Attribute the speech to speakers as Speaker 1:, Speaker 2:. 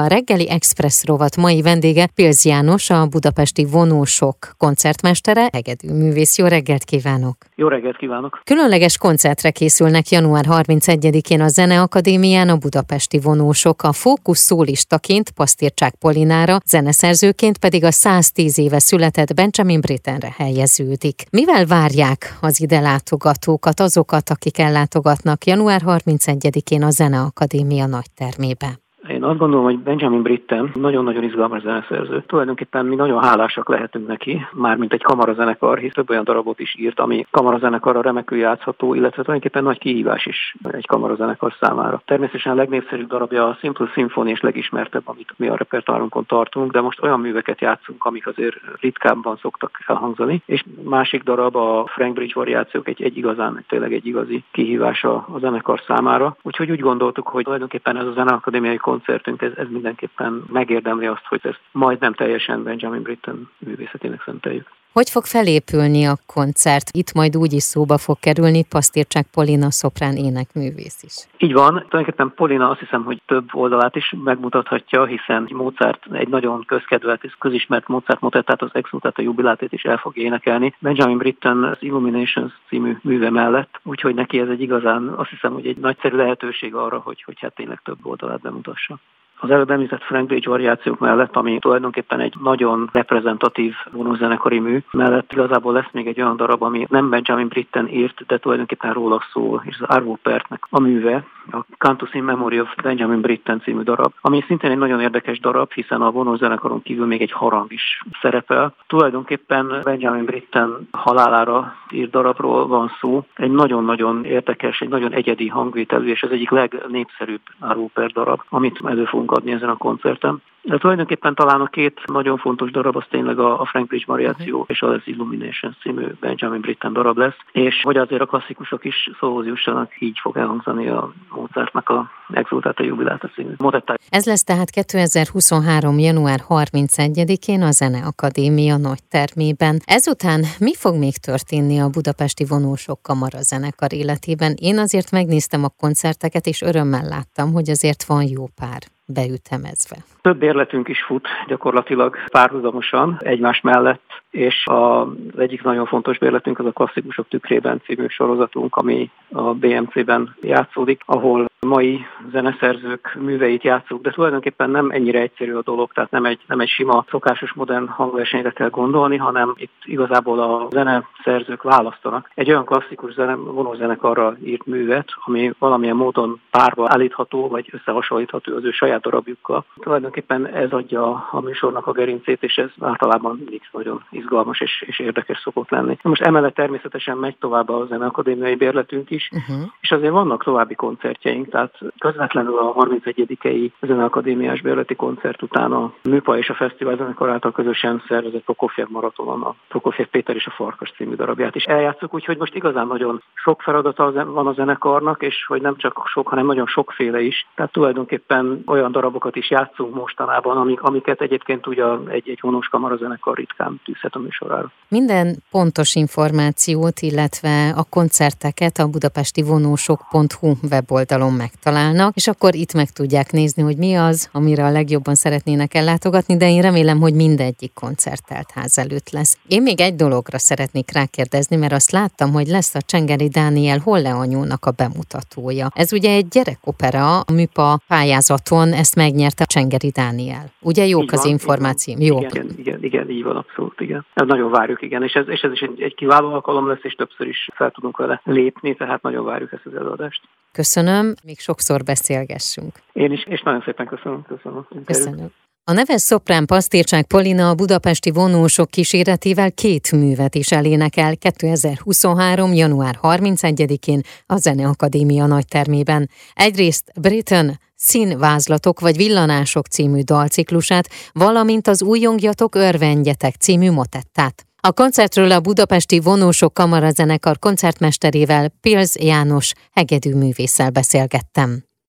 Speaker 1: A reggeli Express rovat mai vendége Pilz János, a budapesti vonósok koncertmestere, hegedű művész. Jó reggelt kívánok!
Speaker 2: Jó reggelt kívánok!
Speaker 1: Különleges koncertre készülnek január 31-én a Zeneakadémián a budapesti vonósok. A fókusz szólistaként Pasztircsák Polinára, zeneszerzőként pedig a 110 éve született Benjamin Brittenre helyeződik. Mivel várják az ide látogatókat, azokat, akik ellátogatnak január 31-én a Zeneakadémia nagy termébe?
Speaker 2: Én azt gondolom, hogy Benjamin Britten nagyon-nagyon izgalmas zeneszerző. Tulajdonképpen mi nagyon hálásak lehetünk neki, mármint egy kamarazenekar, hisz több olyan darabot is írt, ami kamarazenekarra remekül játszható, illetve tulajdonképpen nagy kihívás is egy kamarazenekar számára. Természetesen a legnépszerűbb darabja a Simple Symphony és legismertebb, amit mi a repertoárunkon tartunk, de most olyan műveket játszunk, amik azért ritkábban szoktak elhangzani. És másik darab a Frank Bridge variációk egy, egy igazán, tényleg egy igazi kihívás a, zenekar számára. Úgyhogy úgy gondoltuk, hogy tulajdonképpen ez a zeneakadémiai koncertünk, ez, ez mindenképpen megérdemli azt, hogy ezt majdnem teljesen Benjamin Britten művészetének szenteljük.
Speaker 1: Hogy fog felépülni a koncert? Itt majd úgy is szóba fog kerülni Pasztircsák Polina szoprán énekművész is.
Speaker 2: Így van, tulajdonképpen Polina azt hiszem, hogy több oldalát is megmutathatja, hiszen Mozart egy nagyon közkedvelt és közismert Mozart motettát, az Exultata jubilátét is el fog énekelni. Benjamin Britten az Illuminations című műve mellett, úgyhogy neki ez egy igazán, azt hiszem, hogy egy nagyszerű lehetőség arra, hogy, hogy hát tényleg több oldalát bemutassa az előbb említett Frank Page variációk mellett, ami tulajdonképpen egy nagyon reprezentatív vonózenekari mű, mellett igazából lesz még egy olyan darab, ami nem Benjamin Britten írt, de tulajdonképpen róla szól, és az Arvo Pertnek a műve, a Cantus in Memory of Benjamin Britten című darab, ami szintén egy nagyon érdekes darab, hiszen a vonózenekaron kívül még egy harang is szerepel. Tulajdonképpen Benjamin Britten halálára írt darabról van szó, egy nagyon-nagyon érdekes, egy nagyon egyedi hangvételű, és ez egyik legnépszerűbb Arvo Pert darab, amit elő adni ezen a koncerten. De tulajdonképpen talán a két nagyon fontos darab az tényleg a Frank Bridge variáció uh-huh. és az Illumination című Benjamin Britten darab lesz, és hogy azért a klasszikusok is szóhoz jussanak, így fog elhangzani a Mozartnak a Exultata Jubilata című motettája.
Speaker 1: Ez lesz tehát 2023. január 31-én a Zeneakadémia nagy termében. Ezután mi fog még történni a budapesti vonósok kamara zenekar életében? Én azért megnéztem a koncerteket, és örömmel láttam, hogy azért van jó pár beütemezve.
Speaker 2: Több érletünk is fut gyakorlatilag párhuzamosan egymás mellett, és az egyik nagyon fontos bérletünk az a Klasszikusok tükrében című sorozatunk, ami a BMC-ben játszódik, ahol mai zeneszerzők műveit játszunk, de tulajdonképpen nem ennyire egyszerű a dolog, tehát nem egy, nem egy sima, szokásos modern hangversenyre kell gondolni, hanem itt igazából a zeneszerzők választanak. Egy olyan klasszikus zene, vonózenekarra írt művet, ami valamilyen módon párba állítható, vagy összehasonlítható az ő saját darabjukkal. Tulajdonképpen ez adja a műsornak a gerincét, és ez általában mindig nagyon izgalmas és, és érdekes szokott lenni. Most emellett természetesen megy tovább a zeneakadémiai bérletünk is, uh-huh. és azért vannak további koncertjeink, tehát közvetlenül a 31-i zeneakadémiás bérleti koncert után a Műpa és a Fesztivál zenekar által közösen szervezett Prokofjev maratonon a Prokofjev Péter és a Farkas című darabját is eljátszuk, úgyhogy most igazán nagyon sok feladata van a zenekarnak, és hogy nem csak sok, hanem nagyon sokféle is. Tehát tulajdonképpen olyan darabokat is játszunk mostanában, amik, amiket egyébként ugye egy, egy honós kamarazenekar ritkán tűzhet a műsorára.
Speaker 1: Minden pontos információt, illetve a koncerteket a budapesti vonósok.hu weboldalon megtalálnak, és akkor itt meg tudják nézni, hogy mi az, amire a legjobban szeretnének ellátogatni, de én remélem, hogy mindegyik koncertelt ház előtt lesz. Én még egy dologra szeretnék rákérdezni, mert azt láttam, hogy lesz a Csengeri Dániel Holle anyónak a bemutatója. Ez ugye egy gyerekopera, a műpa pályázaton ezt megnyerte a Csengeri Dániel. Ugye jók az információ?
Speaker 2: Jók. Igen, igen, igen, így van, abszolút, igen. Ez nagyon várjuk, igen, és ez, és ez is egy, egy kiváló alkalom lesz, és többször is fel tudunk vele lépni, tehát nagyon várjuk ezt az előadást.
Speaker 1: Köszönöm, még sokszor beszélgessünk.
Speaker 2: Én is, és nagyon szépen köszönöm. Köszönöm.
Speaker 1: köszönöm. A neves szoprán Pasztírcsák Polina a budapesti vonósok kíséretével két művet is elénekel 2023. január 31-én a Zeneakadémia nagytermében. Egyrészt Britain Színvázlatok vagy villanások című dalciklusát, valamint az Újongjatok örvendjetek című motettát. A koncertről a budapesti vonósok kamarazenekar koncertmesterével Pilz János hegedűművésszel beszélgettem.